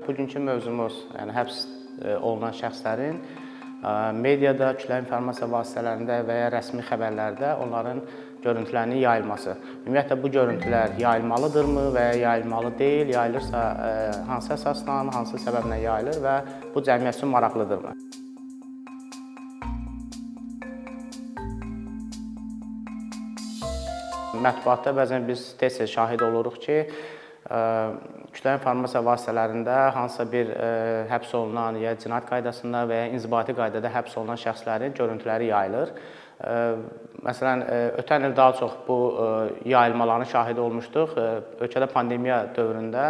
Bugünkü mövzumuz, yəni həbs olunan şəxslərin mediada, kütləvi informasiya vasitələrində və ya rəsmi xəbərlərdə onların görüntülərinin yayılması. Ümumiyyətlə bu görüntülər yayılmalıdırmı və ya yayılmalı deyil, yayılırsa hansı əsasla, hansı səbəblə yayılır və bu cəmiyyət üçün maraqlıdırmı? Mətbuatda bəzən biz tez-tez şahid oluruq ki, kütləvi informasiya vasitələrində hansısa bir həbs olunan ya cinayət qaydasında və ya inzibati qaydada həbs olunan şəxslərin görüntüləri yayılır. Məsələn, ötən il daha çox bu yayılmaların şahidi olmuşduq. Ölkədə pandemiya dövründə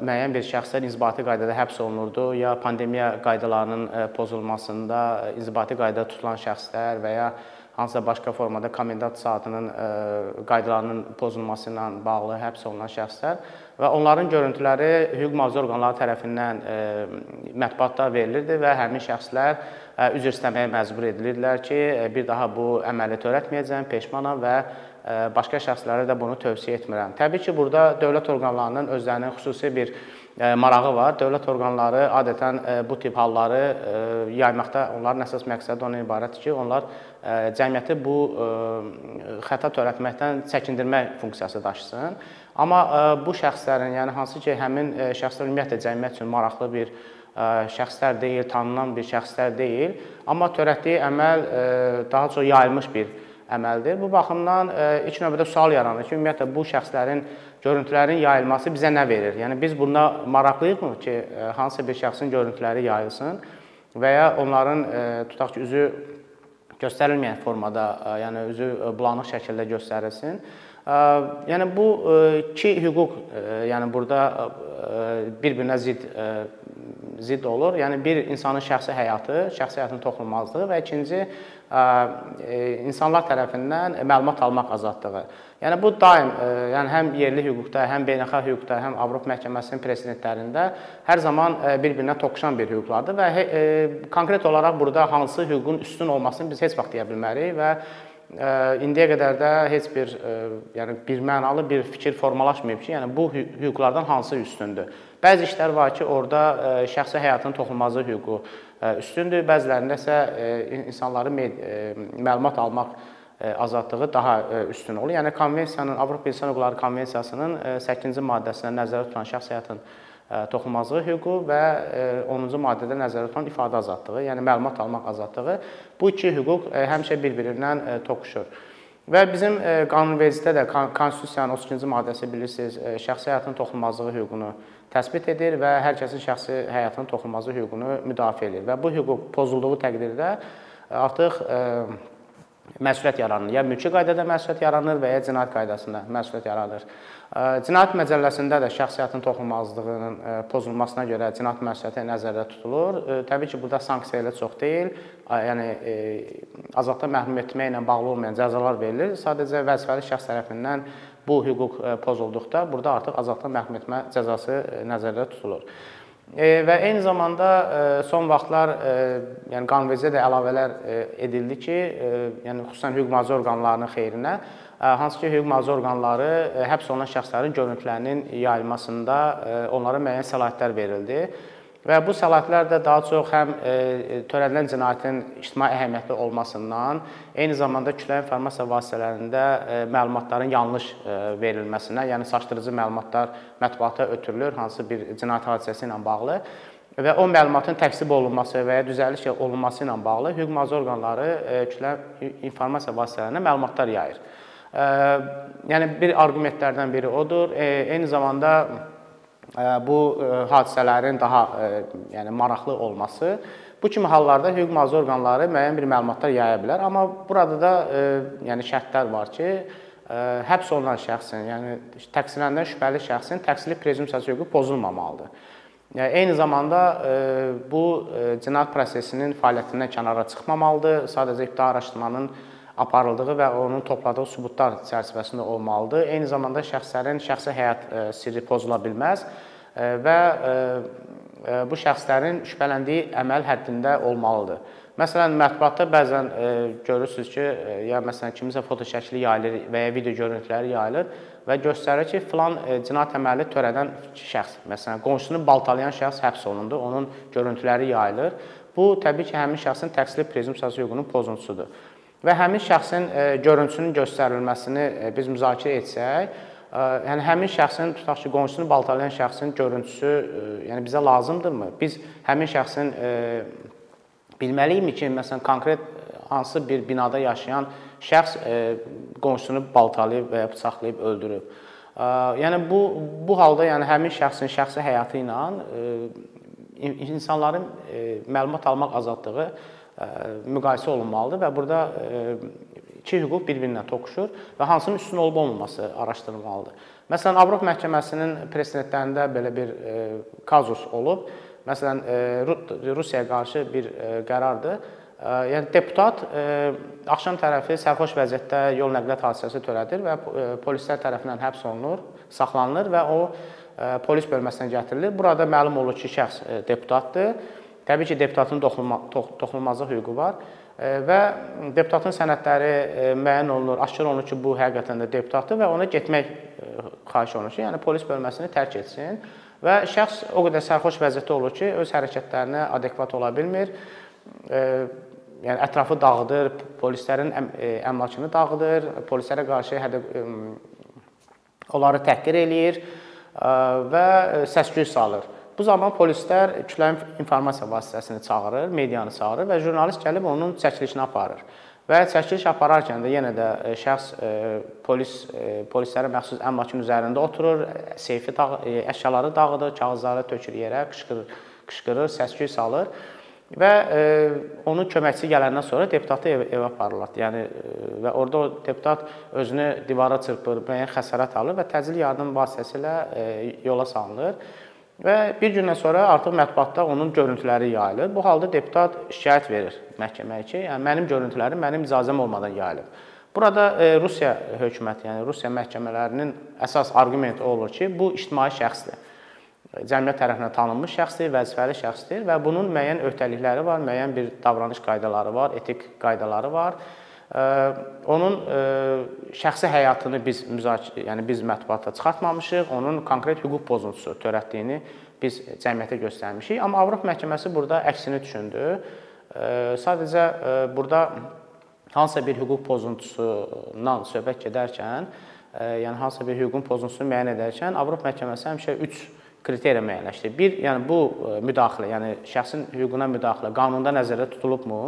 müəyyən bir şəxslər inzibati qaydada həbs olunurdu, ya pandemiya qaydalarının pozulmasında inzibati qaydada tutulan şəxslər və ya hansısa başqa formada komendant saatının qaydalarının pozulması ilə bağlı həbs olunan şəxslər və onların görüntüləri hüquq mühafizə orqanları tərəfindən mətbuatda verilirdi və həmin şəxslər üzr istəməyə məcbur edilirdilər ki, bir daha bu əməli törətməyəcəm, peşmanam və başqa şəxslərə də bunu tövsiyə etmirəm. Təbii ki, burada dövlət orqanlarının özlərinin xüsusi bir marağı var. Dövlət orqanları adətən bu tip halları yaymaqda onların əsas məqsədi ondan ibarətdir ki, onlar cəmiyyəti bu xəta törətməkdən çəkindirmək funksiyası daşısın. Amma bu şəxslərin, yəni hansı ki, həmin şəxslər ümumiyyətlə cəmiyyət üçün maraqlı bir şəxslər deyil, tanınan bir şəxslər deyil, amma törətdiyi əməl daha çox yayılmış bir əməldir. Bu baxımdan ilk növbədə sual yaranır ki, ümumiyyətlə bu şəxslərin görüntülərin yayılması bizə nə verir? Yəni biz buna maraqlıyıqmı ki, hansısa bir şəxsin görüntüləri yayılsın və ya onların tutaq ki, üzü göstərilməyən formada, yəni üzü bulanıq şəkildə göstərilsin. Yəni bu iki hüquq, yəni burada bir-birinə zidd zidd olur. Yəni bir insanın şəxsi həyatı, şəxsi həyatının toxunulmazlığı və ikinci insanlar tərəfindən məlumat almaq azadlığı. Yəni bu daim, yəni həm yerli hüquqda, həm beynəlxalq hüquqda, həm Avropa məhkəməsinin presidentlərində hər zaman bir-birinə toxuşan bir hüquqlardır və konkret olaraq burada hansı hüququn üstün olmasını biz heç vaxt deyə bilmərik və indiyə qədər də heç bir yəni bir mənalı bir fikir formalaşmayıb ki, yəni bu hüquqlardan hansı üstündür. Bəzi işlər var ki, orada şəxsi həyatın toxunulmazlığı hüququ üstündür, bəzilərində isə insanların məlumat almaq azadlığı daha üstün olur. Yəni konvensiyanın, Avropa İnsan Hüquqları Konvensiyasının 8-ci maddəsində nəzərdə tutulan şəxsi həyatın toxunulmazlığı hüququ və 10-cu maddədə nəzərdə tutulan ifadə azadlığı, yəni məlumat almaq azadlığı bu iki hüquq həmişə bir-birindən toxuşur. Və bizim qanunvericidə də Konstitusiyanın 32-ci maddəsi bilirsiniz, şəxsi həyatın toxunulmazlığı hüququnu təsbit edir və hər kəsin şəxsi həyatının toxunulmazlığı hüququnu müdafiə edir. Və bu hüquq pozulduğu təqdirdə artıq məsuliyyət yaranır. Ya mülki qaydada məsuliyyət yaranır və ya cinayət qaydasında məsuliyyət yaranır. Cinayət məcəlləsində də şəxsiyyətin toxunulmazlığının pozulmasına görə cinayət məsuliyyəti nəzərdə tutulur. Təbii ki, burada sanksiya elə çox deyil. Yəni azadlıqdan məhrum etməklə bağlı olmayan cəzalar verilir. Sadəcə vəzifəli şəxs tərəfindən bu hüquq pozulduqda burada artıq azadlıqdan məhrum etmə cəzası nəzərdə tutulur. Və eyni zamanda son vaxtlar yəni qanunvericidə də əlavələr edildi ki, yəni xüsusən hüquq mühafizə orqanlarının xeyrinə hansı ki, hüquq mühafizə orqanları həbs olunan şəxslərin görüntülərinin yayılmasında onlara müəyyən səlahiyyətlər verildi. Və bu səlahiyyətlər də daha çox həm törədilən cinayətin ictimai əhəmiyyətli olmasından, eyni zamanda kütləvi informasiya vasitələrində məlumatların yanlış verilməsinə, yəni çaşdırıcı məlumatlar mətbuata ötürülür hansı bir cinayət hadisəsi ilə bağlı və o məlumatın təksib olunması və ya düzəliş olunması ilə bağlı hüquq mühafizə orqanları kütləvi informasiya vasitələrinə məlumatlar yayır. Yəni bir arqumentlərdən biri odur. Eyni zamanda bu hadisələrin daha yəni maraqlı olması bu kimi hallarda hüquq mühafizə orqanları müəyyən bir məlumatlar yaya bilər, amma burada da yəni şərtlər var ki, həbs olunan şəxsin, yəni təqsirləndən şübhəli şəxsin təqsirli prezumpsiyası hüququ pozulmamalıdır. Yəni eyni zamanda bu cinayət prosesinin fəaliyyətindən kənara çıxmamalıdır. Sadəcə ibtidai araşdırmanın aparıldığı və onun topladığı sübutlar çərçivəsində olmalıdır. Eyni zamanda şəxslərin şəxsi həyat sirri pozula bilməz və bu şəxslərin şübhələndiyi əməl həddində olmalıdır. Məsələn, mətbuatda bəzən e, görürsüz ki, e, ya məsələn kimisə foto şəkli yayılır və ya video görüntüləri yayılır və göstərir ki, filan e, cinayət əməli törədən şəxs, məsələn, qonşusunu baltalayan şəxs həbs olundu, onun görüntüləri yayılır. Bu təbii ki, həmin şəxsin təqsirli prezumpsiyası hüququnun pozuntusudur. Və həmin şəxsin e, görüntüsünün göstərilməsini e, biz müzakirə etsək, e, yəni həmin şəxsin tutaq ki, qonşusunu baltalayan şəxsin görüntüsü yəni bizə lazımdırmı? Biz həmin şəxsin bilməliyikmi ki, məsələn, konkret hansı bir binada yaşayan şəxs qonşusunu baltalayıb və ya bıçaqlayıb öldürüb. Yəni bu bu halda yəni həmin şəxsin şəxsi həyatı ilə insanların məlumat almaq azadlığı müqayisə olunmalıdır və burada iki hüquq bir-birinə toqquşur və hansının üstün olub olmaması araşdırılmalıdır. Məsələn, Avropa məhkəməsinin presedentlərində belə bir kazus olub. Məsələn, Rusiyaya qarşı bir qərardır. Yəni deputat axşam tərəfi sərxoş vəziyyətdə yol nəqliyyat hadisəsi törədir və polislər tərəfindən həbs olunur, saxlanılır və o polis bölməsinə gətirilir. Burada məlum olur ki, şəxs deputatdır. Təbii ki, deputatın toxunulmazlıq hüququ var və deputatın sənədləri müəyyən olunur, aşkar olunur ki, bu həqiqətən də deputatdır və ona getmək xahiş olunur ki, yəni polis bölməsini tərk etsin. Və şəxs o qədər sərxoş vəziyyətdə olur ki, öz hərəkətlərinə adekvat ola bilmir. E, yəni ətrafı dağıdır, polislərin e, əmlakını dağıdır, polislərə qarşı hədə onları təhqir eləyir və səs-küy salır. Bu zaman polislər kütləvi informasiya vasitəsini çağırır, medianı çağırır və jurnalist gəlib onun çəkilişini aparır. Və çəkiliş apararkən də yenə də e, şəxs e, polis e, polislərə məxsus əmlakın üzərində oturur, seyfi əşyaları dağıdır, kağızları tökür yerə, qışqırır, qışqırır, səs-küy salır və onun köməkçisi gələndən sonra deputatı ev, evə aparırlar. Yəni və orada o deputat özünü divara çırpır, müəyyən xəsarət alır və təcili yardım vasitəsilə yola salınır. Və bir gündən sonra artıq mətbuatda onun görüntüləri yayılır. Bu halda deputat şikayət verir məhkəməyə ki, yəni mənim görüntülərim mənim icazəm olmadan yayılıb. Burada e, Rusiya hökuməti, yəni Rusiya məhkəmələrinin əsas arqumenti olur ki, bu ictimai şəxsdir. Cəmiyyət tərəfindən tanınmış şəxsdir, vəzifəli şəxsdir və bunun müəyyən öhdəlikləri var, müəyyən bir davranış qaydaları var, etik qaydaları var onun şəxsi həyatını biz müzakirə, yəni biz mətbuata çıxartmamışıq, onun konkret hüquq pozuntusu törətdiyini biz cəmiyyətə göstərmişik. Amma Avropa məhkəməsi burada əksini düşündü. Sadəcə burada hansısa bir hüquq pozuntusundan söhbət gedərkən, yəni hansısa bir hüququn pozuntusunu müəyyən edərkən Avropa məhkəməsi həmişə 3 kriteriya müəyyənləşdirir. Bir, yəni bu müdaxilə, yəni şəxsin hüququna müdaxilə qanunda nəzərdə tutulubmu?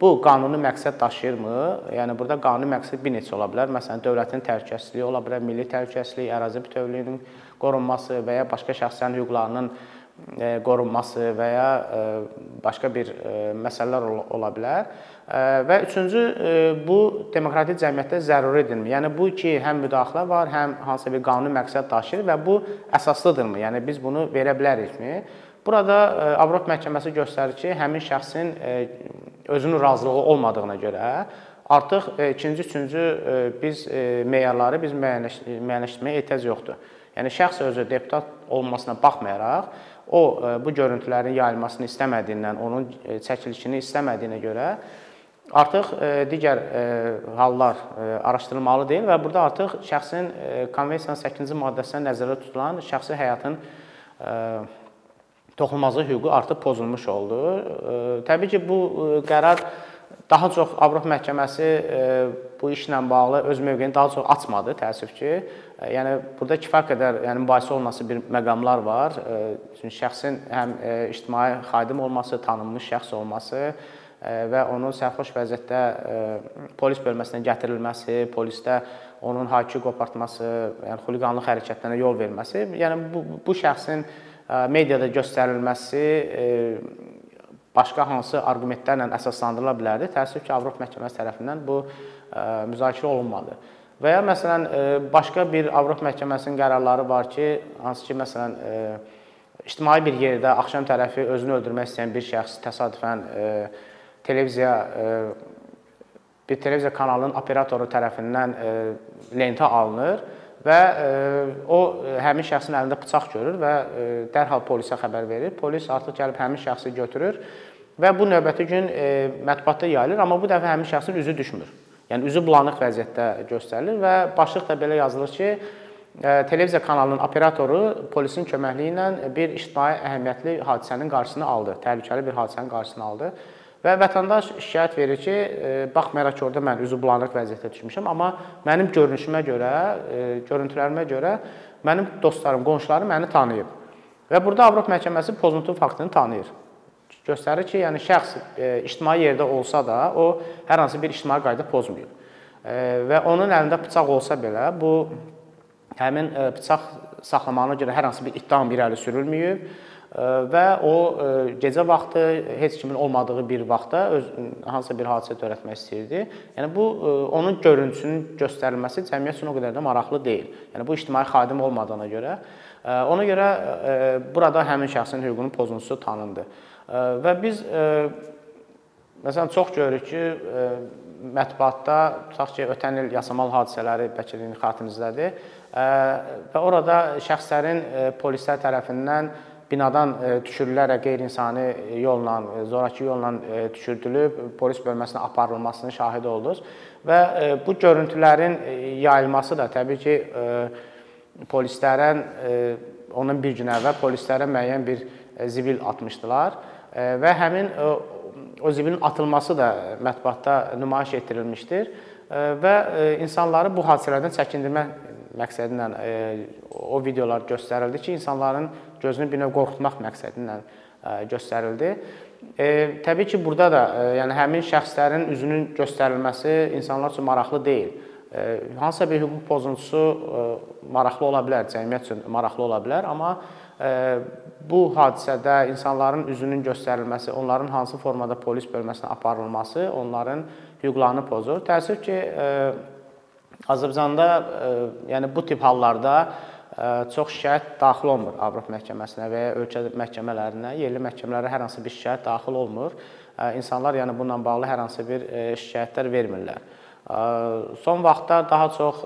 Bu qanuni məqsəd daşıyırmı? Yəni burada qanuni məqsəd bir neçə ola bilər. Məsələn, dövlətin təhlükəsizliyi ola bilər, milli təhlükəsizlik, ərazi bütövlüyünün qorunması və ya başqa şəxslərin hüquqlarının e, qorunması və ya e, başqa bir e, məsələlər ola bilər. Və üçüncü bu demokratik cəmiyyətdə zəruridirmi? Yəni bu ki, həm müdaxilə var, həm hansısa bir qanuni məqsəd daşıyır və bu əsaslıdırmı? Yəni biz bunu verə bilərikmi? Burada Avropa məhkəməsi göstərir ki, həmin şəxsin özünün razılığı olmadığına görə artıq e, ikinci, üçüncü e, biz e, meyarları biz müəyyənləşdirməyə ehtiyac yoxdur. Yəni şəxs özü deputat olmasına baxmayaraq o bu görüntülərin yayılmasını istəmədiyindən, onun çəkilişini istəmədiyinə görə artıq digər hallar araşdırılmalı deyil və burada artıq şəxsin konvensiyanın 8-ci maddəsinə nəzərdə tutulan şəxsi həyatın toxunulmazlıq hüququ artıq pozulmuş oldu. Təbii ki, bu qərar daha çox Avropa məhkəməsi bu işlə bağlı öz mövqeyini daha çox açmadı, təəssüf ki. Yəni burada kifayət qədər yəni mübahisə olunması bir məqamlar var. Çünki şəxsin həm ictimai xadim olması, tanınmış şəxs olması və onun sərxoş vəziyyətdə polis bölməsinə gətirilməsi, polisdə onun hakiki qopartması, yəni xuliqanlıq hərəkətlərinə yol verməsi, yəni bu bu şəxsin mediada göstərilməsi başqa hansı arqumentlərlə əsaslandırıla bilərdi. Təəssüf ki, Avropa məhkəməsi tərəfindən bu müzakirə olunmadı. Və ya məsələn başqa bir Avropa məhkəməsinin qərarları var ki, hansı ki, məsələn ictimai bir yerdə axşam tərəfi özünü öldürmək istəyən bir şəxs təsadüfən televiziya bir televiziya kanalının operatoru tərəfindən lentə alınır və e, o e, həmin şəxsin əlində bıçaq görür və e, dərhal polisə xəbər verir. Polis artıq gəlib həmin şəxsi götürür və bu növbəti gün mətbuatda yayılır, amma bu dəfə həmin şəxsin üzü düşmür. Yəni üzü bulanıq vəziyyətdə göstərilir və başlıq da belə yazılır ki, televiziya kanalının operatoru polisin köməkliyi ilə bir ictimai əhəmiyyətli hadisənin qarşısını aldı, təhlükəli bir hadisənin qarşısını aldı. Və vətəndaş şikayət verir ki, baxmayaraq ki, orada mən üzü bulanıq vəziyyətdə düşmüşəm, amma mənim görünüşümə görə, görüntülərimə görə mənim dostlarım, qonşularım məni tanıyıb. Və burada Avropa məhkəməsi pozuntu faktını tanıyır. Göstərir ki, yəni şəxs ictimai yerdə olsa da, o hər hansı bir ictimai qayda pozmayıb. Və onun əlində bıçaq olsa belə, bu həmin bıçaq saxlamağına görə hər hansı bir ittiham irəli sürülməyib və o gecə vaxtı heç kimin olmadığı bir vaxtda öz hansısa bir hadisə törətmək istəyirdi. Yəni bu onun görüntüsünün göstərilməsi cəmiyyət üçün o qədər də maraqlı deyil. Yəni bu ictimai xadim olmadığına görə ona görə burada həmin şəxsin hüququnun pozuntusu tanındı. Və biz məsələn çox görürük ki, mətbuatda tutaq ki, ötən il Yasamal hadisələri bəlkə də xatirinizdədir və orada şəxslərin polislər tərəfindən binadan e, düşürülərək qeyri-insani yolla, e, zorakı yolla e, düşürdülüb, polis bölməsinə aparılmasının şahidi oldunuz. Və bu görüntülərin yayılması da təbii ki, polislərin onun bir gün əvvəl polislərə müəyyən bir zibil atmışdılar. Və həmin o zibilin atılması da mətbuatda nümayiş etdirilmişdir. Və insanları bu hadisələrdən çəkindirmək məqsədi ilə o videolar göstərildi ki, insanların gözünü bir növ qorxutmaq məqsədi ilə göstərildi. E, təbii ki, burada da e, yəni həmin şəxslərin üzünün göstərilməsi insanlar üçün maraqlı deyil. E, hansısa bir hüquq pozuntusu e, maraqlı ola bilər, cəmiyyət üçün maraqlı ola bilər, amma e, bu hadisədə insanların üzünün göstərilməsi, onların hansı formada polis bölməsinə aparılması onların hüquqlarını pozur. Təəssüf ki, e, Azərbaycanda e, yəni bu tip hallarda e, çox şikayət daxil olmur Avropa məhkəməsinə və ya ölkə məhkəmələrinə, yerli məhkəmələrə hər hansı bir şikayət daxil olmur. E, insanlar yəni bununla bağlı hər hansı bir şikayətlər vermirlər. Son vaxtlar daha çox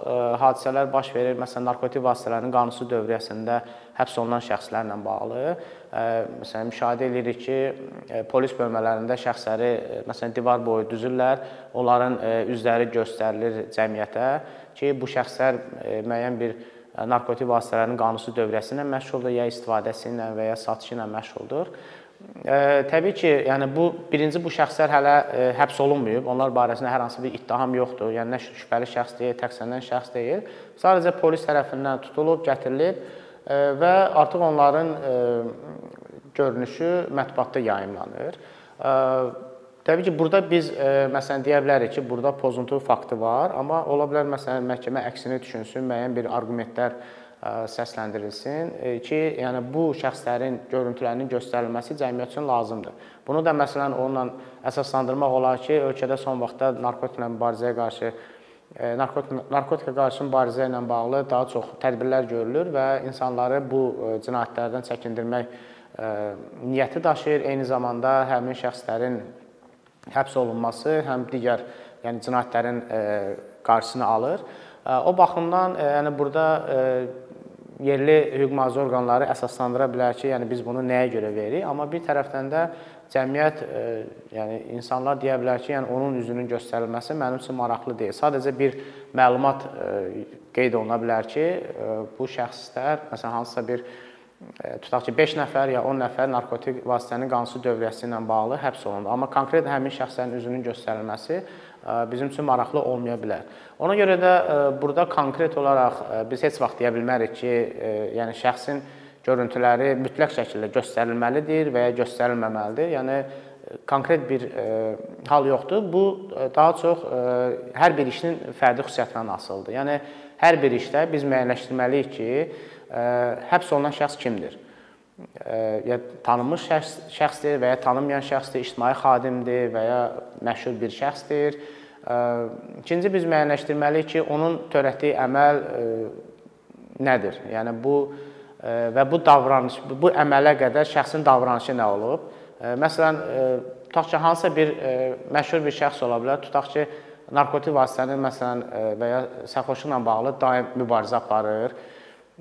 hadisələr baş verir. Məsələn, narkotik vasitələrin qanunsuz dövriyyəsində həbs olunan şəxslərlə bağlı. Məsələn, müşahidə edirik ki, polis bölmələrində şəxsləri məsələn divar boyu düzürlər, onların üzləri göstərilir cəmiyyətə ki, bu şəxslər müəyyən bir narkotik vasitələrin qanunsuz dövriyyəsi ilə məşğuldur, ya istifadəsi ilə və ya satışı ilə məşğuldur. Təbii ki, yəni bu birinci bu şəxslər hələ həbs olunmayıb. Onlar barəsində hər hansı bir ittiham yoxdur. Yəni nə şübhəli şəxs deyil, təqsirlənən şəxs deyil. Sadəcə polis tərəfindən tutulub, gətirilib və artıq onların görünüşü mətbuatda yayımlanır. Təbii ki, burada biz məsələn deyə bilərik ki, burada pozuntu faktı var, amma ola bilər məsələn məhkəmə əksini düşünsün, müəyyən bir arqumentlər səsləndirilsin ki, yəni bu şəxslərin görüntülərinin göstərilməsi cəmiyyət üçün lazımdır. Bunu da məsələn onunla əsaslandırmaq olar ki, ölkədə son vaxtda narkotiklə mübarizəyə qarşı narkotik narkotika qarşı mübarizə ilə bağlı daha çox tədbirlər görülür və insanları bu cinayətlərdən çəkindirmək niyyəti daşıyır. Eyni zamanda həmin şəxslərin həbs olunması həm digər yəni cinayətlərin qarşısını alır. O baxımdan yəni burada yerli hüquq mühafizə orqanları əsaslandıra bilər ki, yəni biz bunu nəyə görə veririk, amma bir tərəfdən də cəmiyyət e, yəni insanlar deyə bilər ki, yəni onun üzünün göstərilməsi mənim üçün maraqlı deyil. Sadəcə bir məlumat e, qeyd oluna bilər ki, e, bu şəxslər məsələn hansısa bir tutaq ki 5 nəfər ya 10 nəfər narkotik vasitənin qanunsuz dövriyyəsi ilə bağlı həbs olundu. Amma konkret həmin şəxslərin üzünün göstərilməsi bizim üçün maraqlı olmaya bilər. Ona görə də burada konkret olaraq biz heç vaxt deyə bilmərik ki, yəni şəxsin görüntüləri mütləq şəkildə göstərilməlidir və ya göstərilməməlidir. Yəni konkret bir hal yoxdur. Bu daha çox hər bir işin fərdi xüsusiyyətindən asılıdır. Yəni hər bir işdə biz müəyyənləşdirməliyik ki, həbs olunan şəxs kimdir? ya tanınmış şəxs şəxsdir və ya tanınmayan şəxsdir, ictimai xadimdir və ya məşhur bir şəxsdir. İkinci biz müəyyənləşdirməliyik ki, onun törətdiyi əməl nədir? Yəni bu və bu davranış, bu əmələ qədər şəxsin davranışı nə olub? Məsələn, tutaq ki, hansısa bir məşhur bir şəxs ola bilər. Tutaq ki, narkotik vasitənin məsələn və ya sərxoşluqla bağlı daim mübarizə aparır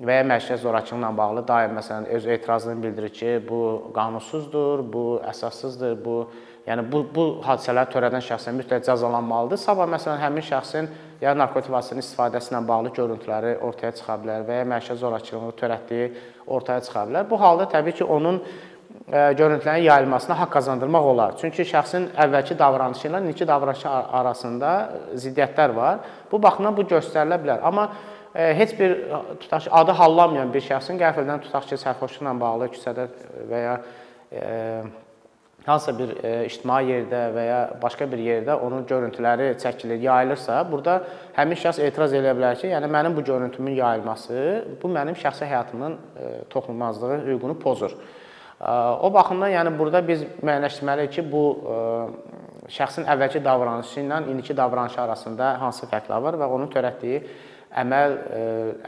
və ya məişət zorakılıqla bağlı daim məsələn öz etirazını bildirir ki, bu qanunsuzdur, bu əsassızdır, bu yəni bu bu hadisələri törədən şəxsən mütləq cəzalanmalıdır. Sabah məsələn həmin şəxsin ya narkotik vasitənin istifadəsi ilə bağlı görüntüləri ortaya çıxa bilər və ya məişət zorakılığını törətdiyi ortaya çıxa bilər. Bu halda təbii ki, onun e, görüntülərin yayılmasına haqq qazandırmaq olar. Çünki şəxsin əvvəlki davranışı ilə indiki davranışı arasında ziddiyyətlər var. Bu baxımdan bu göstərilə bilər. Amma e, heç bir tutaq ki, adı hallanmayan bir şəxsin qəfildən tutaq ki, sərxoşluqla bağlı küçədə və ya e, hansısa bir e, ictimai yerdə və ya başqa bir yerdə onun görüntüləri çəkilir, yayılırsa, burada həmin şəxs etiraz edə bilər ki, yəni mənim bu görüntümün yayılması bu mənim şəxsi həyatımın e, toxunulmazlığı hüququnu pozur. E, o baxımdan yəni burada biz müəyyənləşdirməliyik ki, bu e, şəxsin əvvəlki davranışı ilə indiki davranışı arasında hansı fərqlər var və onun törətdiyi əməl e,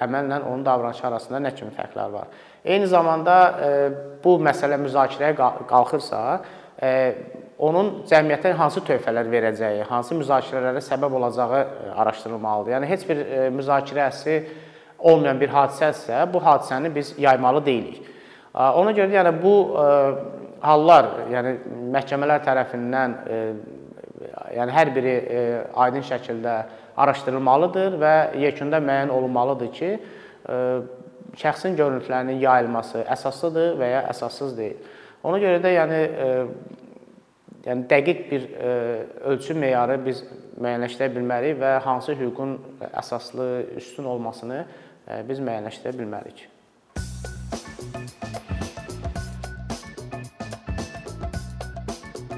əməllə onun davranışı arasında nə kimi fərqlər var. Eyni zamanda e, bu məsələ müzakirəyə qalxırsa, onun cəmiyyətə hansı töhfələr verəcəyi, hansı müzakirələrə səbəb olacağı e, araşdırılmalıdır. Yəni heç bir e, müzakirəsi olmayan bir hadisəsə, bu hadisəni biz yaymalı deyilik. Ona görə də yəni bu e, hallar, yəni məhkəmələr tərəfindən yəni hər biri aydın şəkildə araşdırılmalıdır və yekunda müəyyən olunmalıdır ki, şəxsin görüntülərinin yayılması əsaslıdır və ya əsassız deyil. Ona görə də yəni e, yəni dəqiq bir e, ölçü meyarı biz müəyyənləşdirə bilməliyik və hansı hüququn əsaslı, üstün olmasını e, biz müəyyənləşdirə bilməliyik.